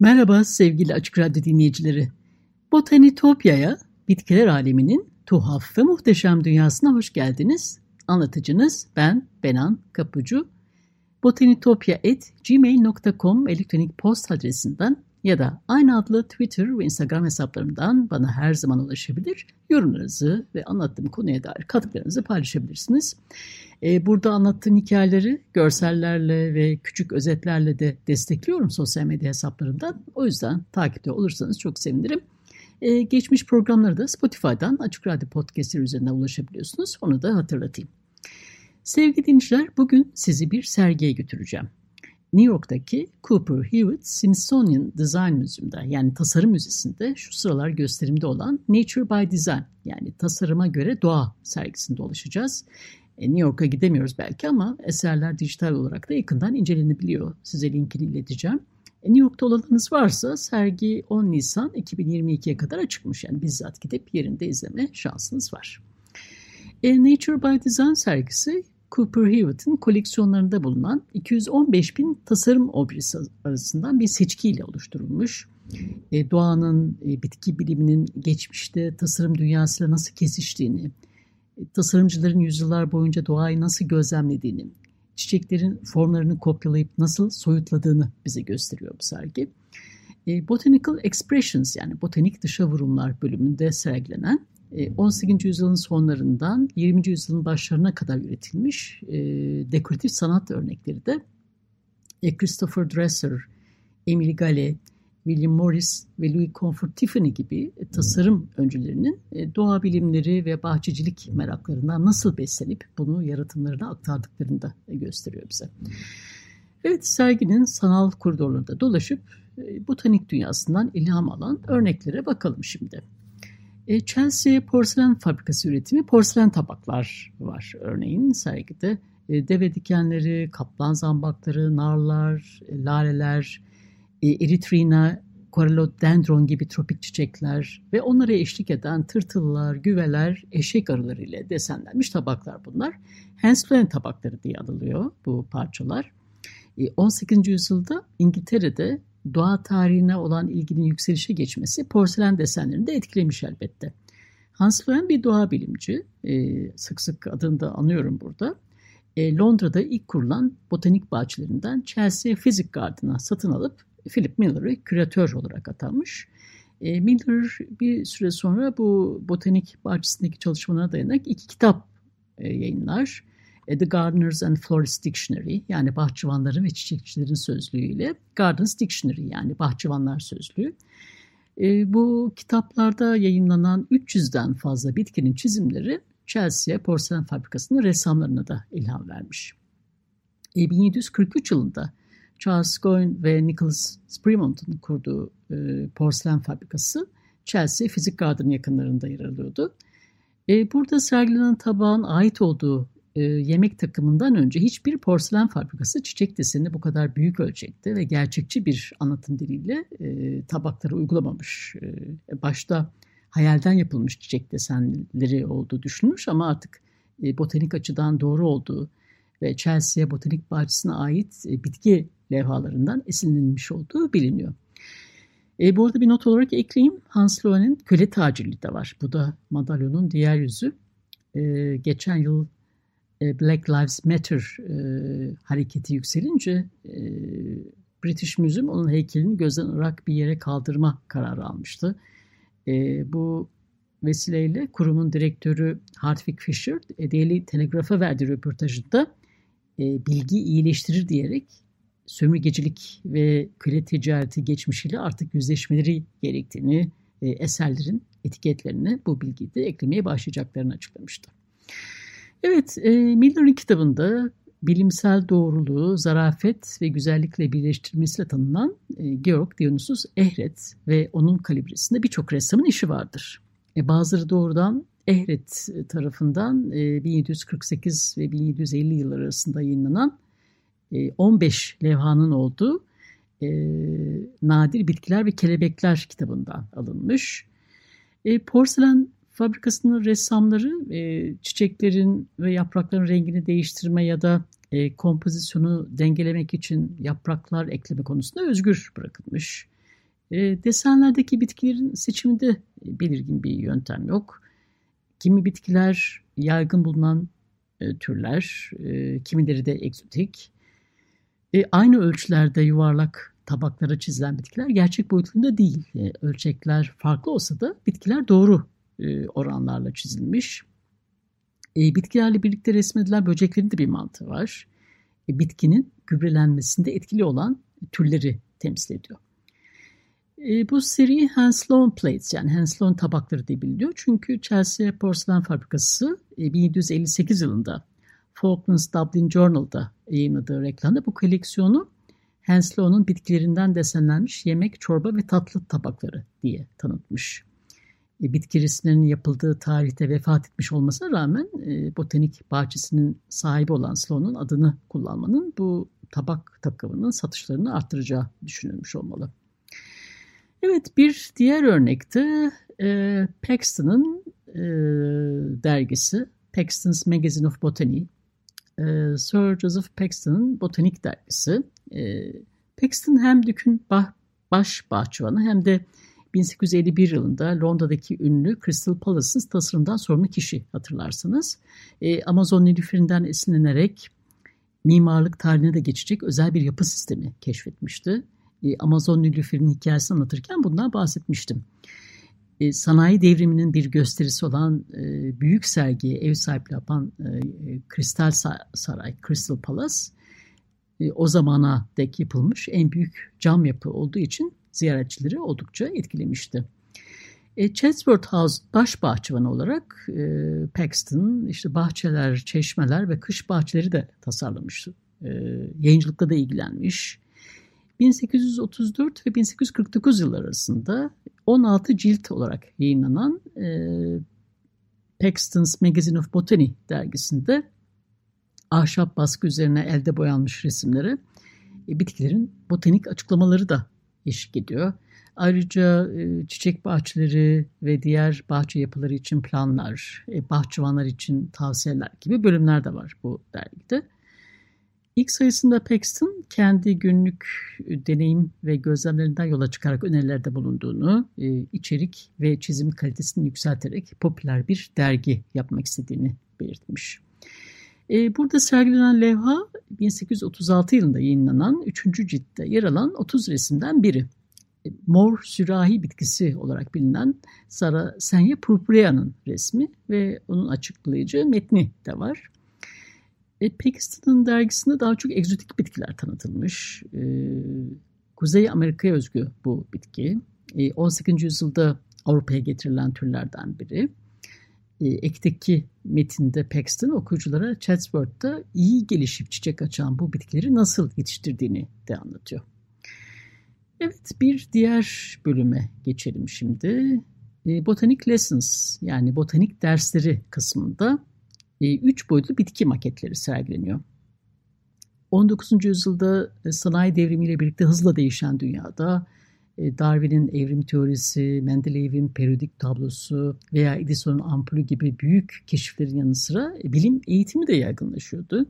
Merhaba sevgili Açık Radyo dinleyicileri. Botanitopya'ya, bitkiler aleminin tuhaf ve muhteşem dünyasına hoş geldiniz. Anlatıcınız ben Benan Kapucu. botanitopya.gmail.com elektronik post adresinden ya da aynı adlı Twitter ve Instagram hesaplarımdan bana her zaman ulaşabilir. Yorumlarınızı ve anlattığım konuya dair katkılarınızı paylaşabilirsiniz. Ee, burada anlattığım hikayeleri görsellerle ve küçük özetlerle de destekliyorum sosyal medya hesaplarımdan. O yüzden takipte olursanız çok sevinirim. Ee, geçmiş programları da Spotify'dan Açık Radyo Podcast'ı üzerinden ulaşabiliyorsunuz. Onu da hatırlatayım. Sevgili dinleyiciler bugün sizi bir sergiye götüreceğim. New York'taki Cooper Hewitt Smithsonian Design Müzesi'nde yani Tasarım Müzesi'nde şu sıralar gösterimde olan Nature by Design yani tasarıma göre doğa sergisinde dolaşacağız. E, New York'a gidemiyoruz belki ama eserler dijital olarak da yakından incelenebiliyor. Size linkini ileteceğim. E, New York'ta olanınız varsa sergi 10 Nisan 2022'ye kadar açıkmış. Yani bizzat gidip yerinde izleme şansınız var. E, Nature by Design sergisi Cooper Hewitt'in koleksiyonlarında bulunan 215 bin tasarım objesi arasından bir seçkiyle oluşturulmuş. E, doğanın, e, bitki biliminin geçmişte tasarım dünyasıyla nasıl kesiştiğini, e, tasarımcıların yüzyıllar boyunca doğayı nasıl gözlemlediğini, çiçeklerin formlarını kopyalayıp nasıl soyutladığını bize gösteriyor bu sergi. E, Botanical Expressions yani botanik dışa vurumlar bölümünde sergilenen 18. E, yüzyılın sonlarından 20. yüzyılın başlarına kadar üretilmiş e, dekoratif sanat örnekleri de e, Christopher Dresser, Emily Gale, William Morris ve Louis Comfort Tiffany gibi tasarım öncülerinin e, doğa bilimleri ve bahçecilik meraklarından nasıl beslenip bunu yaratımlarına aktardıklarını da gösteriyor bize. Evet serginin sanal koridorlarında dolaşıp botanik dünyasından ilham alan örneklere bakalım şimdi. E, Chelsea Porselen Fabrikası üretimi porselen tabaklar var örneğin sergide. E, deve dikenleri, kaplan zambakları, narlar, e, laleler, eritrina, corellodendron gibi tropik çiçekler ve onlara eşlik eden tırtıllar, güveler, eşek arıları ile desenlenmiş tabaklar bunlar. Hans Sloane tabakları diye anılıyor bu parçalar. 18. yüzyılda İngiltere'de doğa tarihine olan ilginin yükselişe geçmesi porselen desenlerini de etkilemiş elbette. Hans Sloane bir doğa bilimci, e, sık sık adını da anıyorum burada. E, Londra'da ilk kurulan botanik bahçelerinden Chelsea Physic Garden'a satın alıp Philip Miller'ı küratör olarak atanmış. E, Miller bir süre sonra bu botanik bahçesindeki çalışmalarına dayanarak iki kitap e, yayınlar. The Gardeners and Florists Dictionary yani bahçıvanların ve çiçekçilerin sözlüğü ile Gardens Dictionary yani bahçıvanlar sözlüğü. E, bu kitaplarda yayınlanan 300'den fazla bitkinin çizimleri Chelsea Porselen Fabrikası'nın ressamlarına da ilham vermiş. E, 1743 yılında Charles Goyne ve Nicholas Spremont'un kurduğu e, porselen fabrikası Chelsea Physic Garden yakınlarında yer alıyordu. E, burada sergilenen tabağın ait olduğu e, yemek takımından önce hiçbir porselen fabrikası çiçek desenini bu kadar büyük ölçekte ve gerçekçi bir anlatım diliyle e, tabakları uygulamamış. E, başta hayalden yapılmış çiçek desenleri olduğu düşünülmüş ama artık e, botanik açıdan doğru olduğu ve Chelsea Botanik Bahçesi'ne ait e, bitki levhalarından esinlenmiş olduğu biliniyor. E, bu arada bir not olarak ekleyeyim. Hans Lohen'in köle tacirliği de var. Bu da madalyonun diğer yüzü. E, geçen yıl Black Lives Matter e, hareketi yükselince e, British Museum onun heykelini gözden ırak bir yere kaldırma kararı almıştı. E, bu vesileyle kurumun direktörü Hartwig Fisher e, Daily Telegraph'a verdiği röportajında e, bilgi iyileştirir diyerek sömürgecilik ve köle ticareti geçmişiyle artık yüzleşmeleri gerektiğini, e, eserlerin etiketlerini bu bilgiyi de eklemeye başlayacaklarını açıklamıştı. Evet, e, Miller'ın kitabında bilimsel doğruluğu, zarafet ve güzellikle birleştirmesiyle tanınan e, Georg Dionysus Ehret ve onun kalibresinde birçok ressamın işi vardır. E, bazıları doğrudan Ehret tarafından e, 1748 ve 1750 yıllar arasında yayınlanan e, 15 levhanın olduğu e, Nadir Bitkiler ve Kelebekler kitabından alınmış. E, porselen fabrikasının ressamları e, çiçeklerin ve yaprakların rengini değiştirme ya da e, kompozisyonu dengelemek için yapraklar ekleme konusunda özgür bırakılmış. E, desenlerdeki bitkilerin seçiminde belirgin bir yöntem yok. Kimi bitkiler yaygın bulunan e, türler, e, kimileri de egzotik. E, aynı ölçülerde yuvarlak tabaklara çizilen bitkiler gerçek boyutlarında değil. E, ölçekler farklı olsa da bitkiler doğru e, oranlarla çizilmiş. E, bitkilerle birlikte resmedilen böceklerin de bir mantığı var. E, bitkinin gübrelenmesinde etkili olan türleri temsil ediyor. Bu seri Henslow Plates yani Henslow tabakları diye biliniyor. Çünkü Chelsea Porselen Fabrikası e, 1758 yılında Falklands Dublin Journal'da yayınladığı reklamda bu koleksiyonu Henslow'un bitkilerinden desenlenmiş yemek, çorba ve tatlı tabakları diye tanıtmış. E, bitki yapıldığı tarihte vefat etmiş olmasına rağmen e, botanik bahçesinin sahibi olan Sloan'un adını kullanmanın bu tabak takımının satışlarını arttıracağı düşünülmüş olmalı. Evet bir diğer örnekte e, Paxton'ın e, dergisi Paxton's Magazine of Botany, e, Sir Joseph Paxton'ın botanik dergisi. E, Paxton hem Dük'ün bah, baş bahçıvanı hem de 1851 yılında Londra'daki ünlü Crystal Palace'ın tasarımdan sorumlu kişi hatırlarsınız. E, Amazon nilüferinden esinlenerek mimarlık tarihine de geçecek özel bir yapı sistemi keşfetmişti. E, Amazon nilüferinin hikayesini anlatırken bundan bahsetmiştim. E, sanayi devriminin bir gösterisi olan e, büyük sergiye ev sahipliği yapan e, Kristal Saray, Crystal Palace e, o zamana dek yapılmış en büyük cam yapı olduğu için ziyaretçileri oldukça etkilemişti. E, Chatsworth House baş bahçıvanı olarak e, Paxton işte bahçeler, çeşmeler ve kış bahçeleri de tasarlamıştı. E, yayıncılıkla da ilgilenmiş. 1834 ve 1849 yıllar arasında 16 cilt olarak yayınlanan e, Paxton's Magazine of Botany dergisinde ahşap baskı üzerine elde boyanmış resimleri e, bitkilerin botanik açıklamaları da eşlik ediyor. Ayrıca e, çiçek bahçeleri ve diğer bahçe yapıları için planlar, e, bahçıvanlar için tavsiyeler gibi bölümler de var bu dergide. İlk sayısında Paxton kendi günlük deneyim ve gözlemlerinden yola çıkarak önerilerde bulunduğunu, e, içerik ve çizim kalitesini yükselterek popüler bir dergi yapmak istediğini belirtmiş. E, burada sergilenen levha 1836 yılında yayınlanan 3. ciltte yer alan 30 resimden biri. E, mor sürahi bitkisi olarak bilinen Sara Senya purpurea'nın resmi ve onun açıklayıcı metni de var. E, Pakistan'ın dergisinde daha çok egzotik bitkiler tanıtılmış. E, Kuzey Amerika'ya özgü bu bitki. E, 18. yüzyılda Avrupa'ya getirilen türlerden biri. E, ekteki metinde Paxton okuyuculara Chatsworth'ta iyi gelişip çiçek açan bu bitkileri nasıl yetiştirdiğini de anlatıyor. Evet bir diğer bölüme geçelim şimdi. E, Botanic Lessons yani botanik dersleri kısmında e, üç boyutlu bitki maketleri sergileniyor. 19. yüzyılda sanayi devrimiyle birlikte hızla değişen dünyada Darwin'in evrim teorisi, Mendeleyev'in periyodik tablosu veya Edison'un ampulü gibi büyük keşiflerin yanı sıra bilim eğitimi de yaygınlaşıyordu.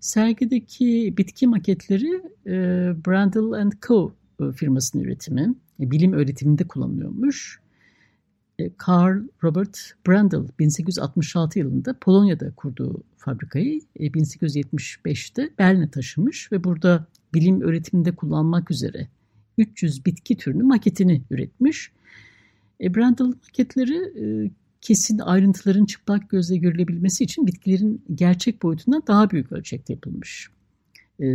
Sergideki bitki maketleri Brandel Co firmasının üretimi, bilim öğretiminde kullanılıyormuş. Carl Robert Brandl 1866 yılında Polonya'da kurduğu fabrikayı 1875'te Berlin'e taşımış ve burada bilim öğretiminde kullanmak üzere 300 bitki türünün maketini üretmiş. E, Brandl maketleri e, kesin ayrıntıların çıplak gözle görülebilmesi için bitkilerin gerçek boyutundan daha büyük ölçekte yapılmış. E,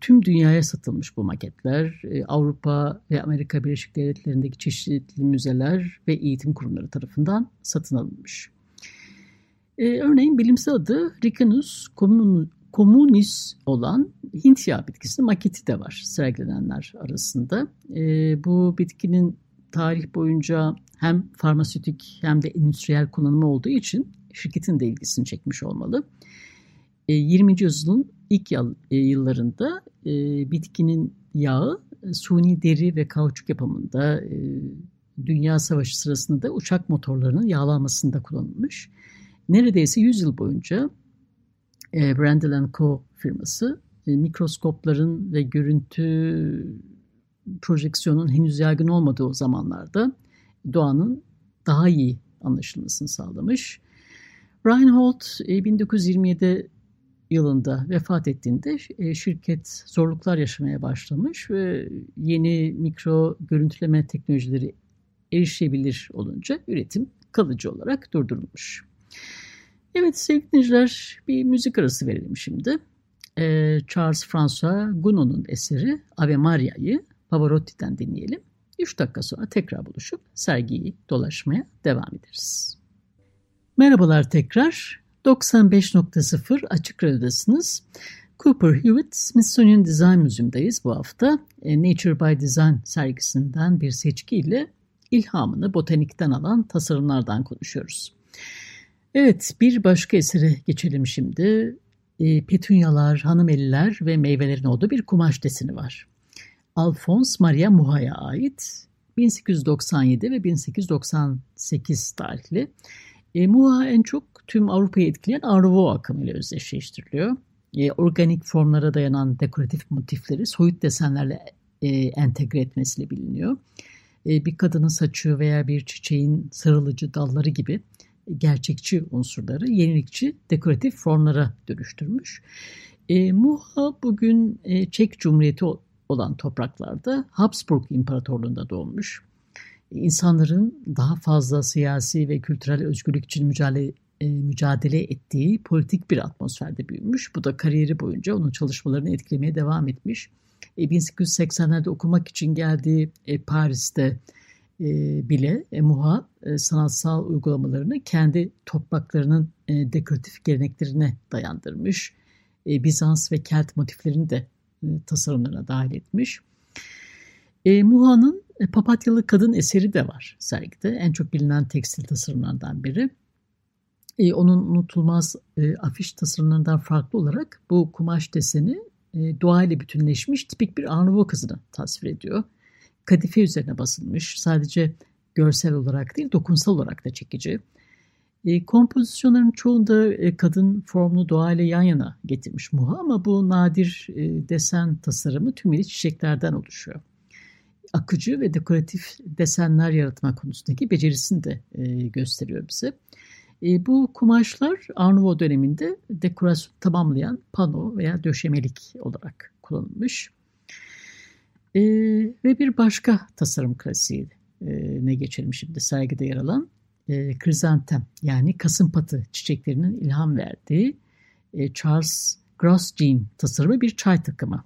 tüm dünyaya satılmış bu maketler. E, Avrupa ve Amerika Birleşik Devletleri'ndeki çeşitli müzeler ve eğitim kurumları tarafından satın alınmış. E, örneğin bilimsel adı Ricinus communis olan Hint yağı bitkisinin maketi de var sergilenenler arasında. E, bu bitkinin tarih boyunca hem farmasötik hem de endüstriyel kullanımı olduğu için şirketin de ilgisini çekmiş olmalı. 20. E, yüzyılın ilk e, yıllarında e, bitkinin yağı suni deri ve kauçuk yapımında, Dünya Savaşı sırasında da uçak motorlarının yağlanmasında kullanılmış. Neredeyse 100 yıl boyunca Brandel Co firması mikroskopların ve görüntü projeksiyonun henüz yaygın olmadığı o zamanlarda doğanın daha iyi anlaşılmasını sağlamış. Reinhold 1927 yılında vefat ettiğinde e, şirket zorluklar yaşamaya başlamış ve yeni mikro görüntüleme teknolojileri erişebilir olunca üretim kalıcı olarak durdurulmuş. Evet sevgili dinleyiciler bir müzik arası verelim şimdi. E, Charles François Gounod'un eseri Ave Maria'yı Pavarotti'den dinleyelim. 3 dakika sonra tekrar buluşup sergiyi dolaşmaya devam ederiz. Merhabalar tekrar. 95.0 Açık Radyo'dasınız. Cooper Hewitt Smithsonian Design Müziği'ndeyiz bu hafta. E, Nature by Design sergisinden bir seçkiyle ilhamını botanikten alan tasarımlardan konuşuyoruz. Evet bir başka esere geçelim şimdi. E, petunyalar, hanımeliler ve meyvelerin olduğu bir kumaş deseni var. Alphonse Maria Muha'ya ait 1897 ve 1898 tarihli. E, Muha en çok tüm Avrupa'yı etkileyen Nouveau akımıyla özdeşleştiriliyor. E, organik formlara dayanan dekoratif motifleri soyut desenlerle e, entegre etmesiyle biliniyor. E, bir kadının saçı veya bir çiçeğin sarılıcı dalları gibi gerçekçi unsurları yenilikçi dekoratif formlara dönüştürmüş. E, Muha bugün e, Çek Cumhuriyeti olan topraklarda Habsburg İmparatorluğu'nda doğmuş. İnsanların daha fazla siyasi ve kültürel özgürlük için mücadele, e, mücadele ettiği politik bir atmosferde büyümüş. Bu da kariyeri boyunca onun çalışmalarını etkilemeye devam etmiş. E, 1880'lerde okumak için geldiği e, Paris'te e, bile e, Muha e, sanatsal uygulamalarını kendi topraklarının e, dekoratif geleneklerine dayandırmış. Bizans ve Kelt motiflerini de e, tasarımlarına dahil etmiş. E, Muha'nın papatyalı kadın eseri de var sergide. En çok bilinen tekstil tasarımlarından biri. Onun unutulmaz afiş tasarımlarından farklı olarak bu kumaş deseni doğayla bütünleşmiş tipik bir Arnavut kızını tasvir ediyor. Kadife üzerine basılmış. Sadece görsel olarak değil dokunsal olarak da çekici. E, kompozisyonların çoğunda e, kadın formunu doğayla yan yana getirmiş Muha ama bu nadir e, desen tasarımı tümüyle çiçeklerden oluşuyor. Akıcı ve dekoratif desenler yaratma konusundaki becerisini de e, gösteriyor bize. E, bu kumaşlar Arnavut döneminde dekorasyon tamamlayan pano veya döşemelik olarak kullanılmış. E, ve bir başka tasarım klasiği e, ne geçelim şimdi sergide yer alan e, krizantem yani kasımpatı çiçeklerinin ilham verdiği e, Charles Grosjean tasarımı bir çay takımı.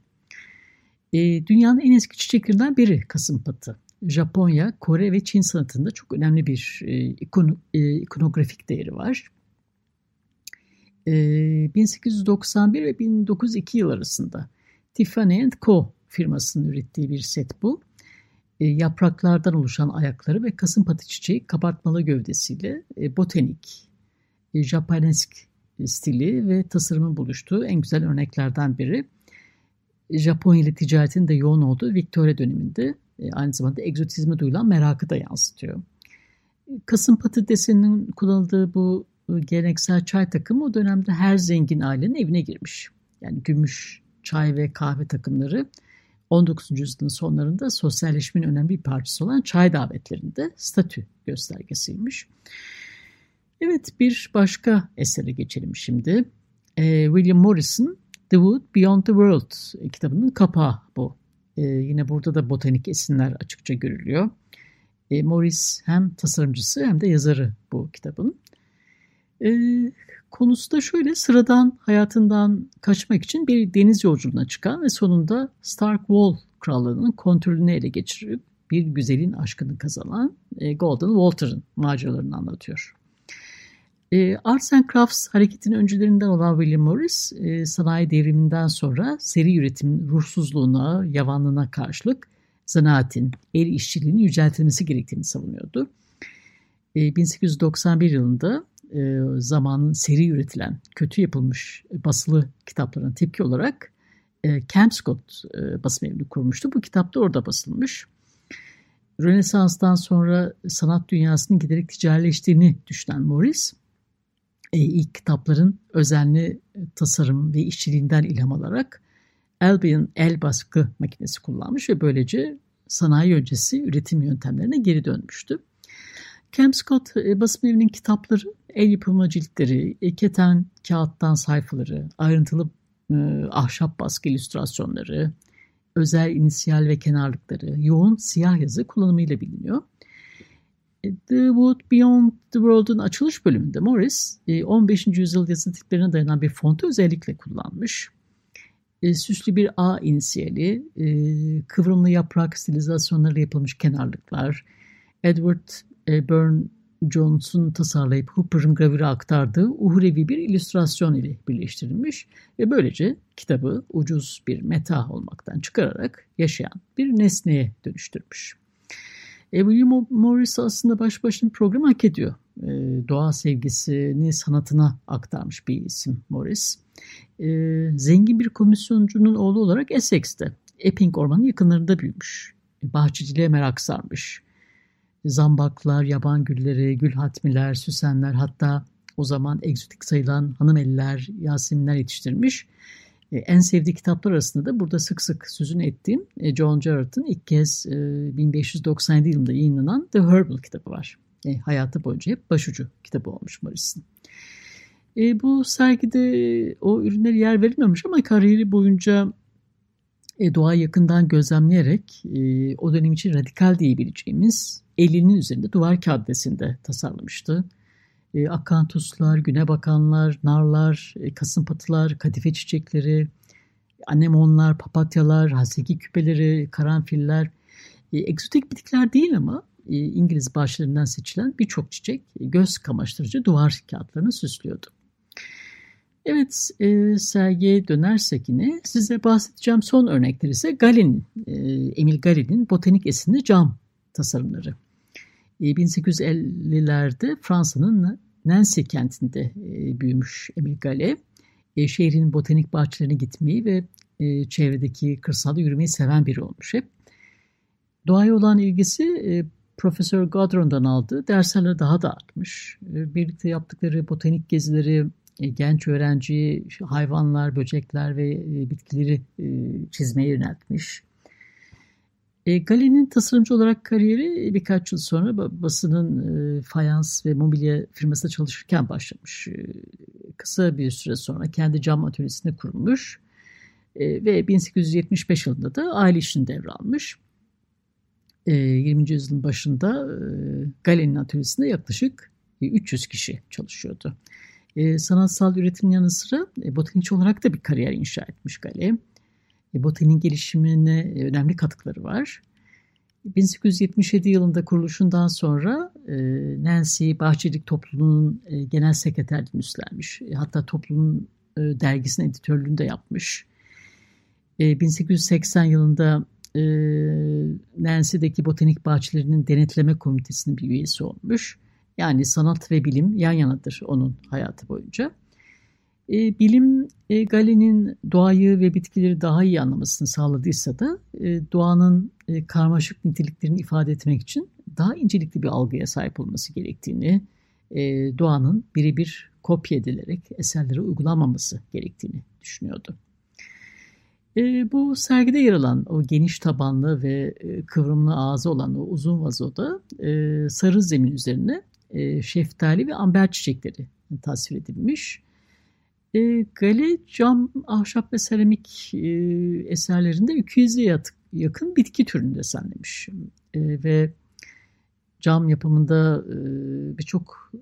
E, dünyanın en eski çiçeklerinden biri kasımpatı. Japonya, Kore ve Çin sanatında çok önemli bir e, ikon, e, ikonografik değeri var. E, 1891 ve 1902 yıl arasında Tiffany Co firmasının ürettiği bir set bu. E, yapraklardan oluşan ayakları ve kasımpatı çiçeği kabartmalı gövdesiyle e, botanik, e, Japonesk stili ve tasarımın buluştuğu en güzel örneklerden biri. Japonya ile ticaretin de yoğun olduğu Victoria döneminde aynı zamanda egzotizme duyulan merakı da yansıtıyor. Kasımpatı deseninin kullanıldığı bu geleneksel çay takımı o dönemde her zengin ailenin evine girmiş. Yani gümüş, çay ve kahve takımları 19. yüzyılın sonlarında sosyalleşmenin önemli bir parçası olan çay davetlerinde statü göstergesiymiş. Evet bir başka esere geçelim şimdi. Ee, William Morrison The Wood Beyond the World kitabının kapağı bu. Ee, yine burada da botanik esinler açıkça görülüyor. Ee, Morris hem tasarımcısı hem de yazarı bu kitabın. Ee, konusu da şöyle sıradan hayatından kaçmak için bir deniz yolculuğuna çıkan ve sonunda Stark Wall krallığının kontrolünü ele geçirip bir güzelin aşkını kazanan e, Golden Walter'ın maceralarını anlatıyor. E, Arts and Crafts hareketinin öncülerinden olan William Morris, e, sanayi devriminden sonra seri üretimin ruhsuzluğuna, yavanlığına karşılık zanaatin, el işçiliğinin yüceltilmesi gerektiğini savunuyordu. 1891 yılında zamanın seri üretilen, kötü yapılmış basılı kitaplarına tepki olarak Camp Scott basım evini kurmuştu. Bu kitap da orada basılmış. Rönesans'tan sonra sanat dünyasının giderek ticarileştiğini düşünen Morris, e, ilk kitapların özenli tasarım ve işçiliğinden ilham alarak Albion el baskı makinesi kullanmış ve böylece sanayi öncesi üretim yöntemlerine geri dönmüştü. Camp Scott e, basım evinin kitapları, el yapımı ciltleri, e, keten kağıttan sayfaları, ayrıntılı e, ahşap baskı illüstrasyonları, özel inisiyal ve kenarlıkları, yoğun siyah yazı kullanımıyla biliniyor. E, the Wood Beyond the World'un açılış bölümünde Morris 15. E, yüzyıl yazı tiplerine dayanan bir fontu özellikle kullanmış. Süslü bir A inisiyali, kıvrımlı yaprak stilizasyonları yapılmış kenarlıklar, Edward Burne Jones'un tasarlayıp Hooper'ın gravüre aktardığı uhrevi bir illüstrasyon ile birleştirilmiş ve böylece kitabı ucuz bir meta olmaktan çıkararak yaşayan bir nesneye dönüştürmüş. E, William Morris aslında baş başına programı hak ediyor. E, doğa sevgisini sanatına aktarmış bir isim Morris. E, zengin bir komisyoncunun oğlu olarak Essex'te, Epping Ormanı'nın yakınlarında büyümüş. E, bahçeciliğe merak sarmış zambaklar, yaban gülleri, gül hatmiler, süsenler hatta o zaman egzotik sayılan hanımeliler, yaseminler yetiştirmiş. E, en sevdiği kitaplar arasında da burada sık sık sözünü ettiğim e, John Jarrett'ın ilk kez 1597 e, yılında yayınlanan The Herbal kitabı var. hayatı boyunca hep başucu kitabı olmuş Morris'in. E, bu sergide o ürünleri yer verilmemiş ama kariyeri boyunca e, doğayı yakından gözlemleyerek e, o dönem için radikal diyebileceğimiz elinin üzerinde duvar kağıdesinde tasarlamıştı. E, akantuslar, güne bakanlar, narlar, e, kasımpatılar, kadife çiçekleri, anemonlar, papatyalar, haseki küpeleri, karanfiller, e, egzotik bitkiler değil ama e, İngiliz bahçelerinden seçilen birçok çiçek e, göz kamaştırıcı duvar kağıtlarını süslüyordu. Evet, e, sergiye dönersek yine size bahsedeceğim son örnekler ise Galen'in, e, Emil Galen'in botanik esinli cam tasarımları. 1850'lerde e, Fransa'nın Nancy kentinde e, büyümüş Emil Gale. E, şehrin botanik bahçelerine gitmeyi ve çevredeki kırsalda yürümeyi seven biri olmuş hep. Doğaya olan ilgisi Profesör Godron'dan aldığı derslerle daha da artmış. Birlikte yaptıkları botanik gezileri genç öğrenci hayvanlar, böcekler ve bitkileri çizmeye yöneltmiş. E, Galen'in tasarımcı olarak kariyeri birkaç yıl sonra basının e, fayans ve mobilya firmasında çalışırken başlamış. E, kısa bir süre sonra kendi cam atölyesini kurmuş e, ve 1875 yılında da aile işini devralmış. E, 20. yüzyılın başında e, Galen'in atölyesinde yaklaşık 300 kişi çalışıyordu. E, sanatsal üretimin yanı sıra e, botanikçi olarak da bir kariyer inşa etmiş Gale. E, botaniğin gelişimine e, önemli katkıları var. 1877 yılında kuruluşundan sonra e, Nancy Bahçelik Topluluğu'nun genel sekreterliğini üstlenmiş. Hatta toplumun e, dergisinin editörlüğünü de yapmış. E, 1880 yılında Nancy'deki botanik bahçelerinin denetleme komitesinin bir üyesi olmuş. Yani sanat ve bilim yan yanadır onun hayatı boyunca. E, bilim e, Galen'in doğayı ve bitkileri daha iyi anlamasını sağladıysa da e, doğanın e, karmaşık niteliklerini ifade etmek için daha incelikli bir algıya sahip olması gerektiğini, e, doğanın birebir kopya edilerek eserlere uygulanmaması gerektiğini düşünüyordu. E, bu sergide yer alan o geniş tabanlı ve e, kıvrımlı ağzı olan o uzun vazoda e, sarı zemin üzerine e, şeftali ve amber çiçekleri tasvir edilmiş. E, gale, cam, ahşap ve seramik e, eserlerinde 200'e yakın bitki türünü desenlemiş. E, ve cam yapımında e, birçok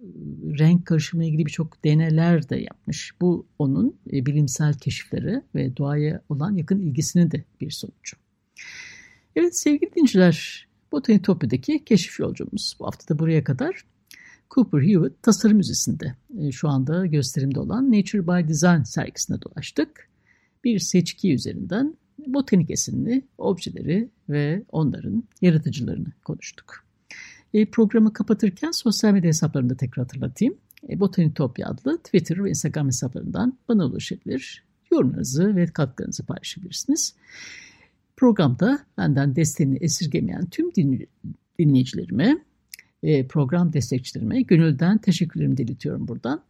renk karışımına ilgili birçok deneyler de yapmış. Bu onun e, bilimsel keşifleri ve doğaya olan yakın ilgisinin de bir sonucu. Evet sevgili dinciler, Botanitopya'daki keşif yolcumuz bu hafta da buraya kadar Cooper Hewitt Tasarım Müzesi'nde e, şu anda gösterimde olan Nature by Design sergisine dolaştık. Bir seçki üzerinden botanik esinli objeleri ve onların yaratıcılarını konuştuk. E, programı kapatırken sosyal medya hesaplarını da tekrar hatırlatayım. E, Botanitopya adlı Twitter ve Instagram hesaplarından bana ulaşabilir. Yorumlarınızı ve katkılarınızı paylaşabilirsiniz. Programda benden desteğini esirgemeyen tüm dinleyicilerime, e, program destekçilerime gönülden teşekkürlerimi diletiyorum buradan.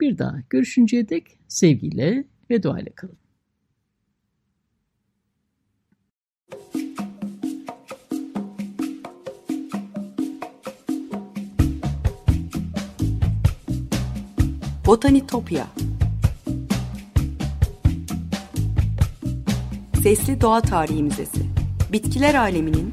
Bir daha görüşünceye dek sevgiyle ve duayla kalın. Botanitopya Sesli Doğa Tarihi Müzesi Bitkiler aleminin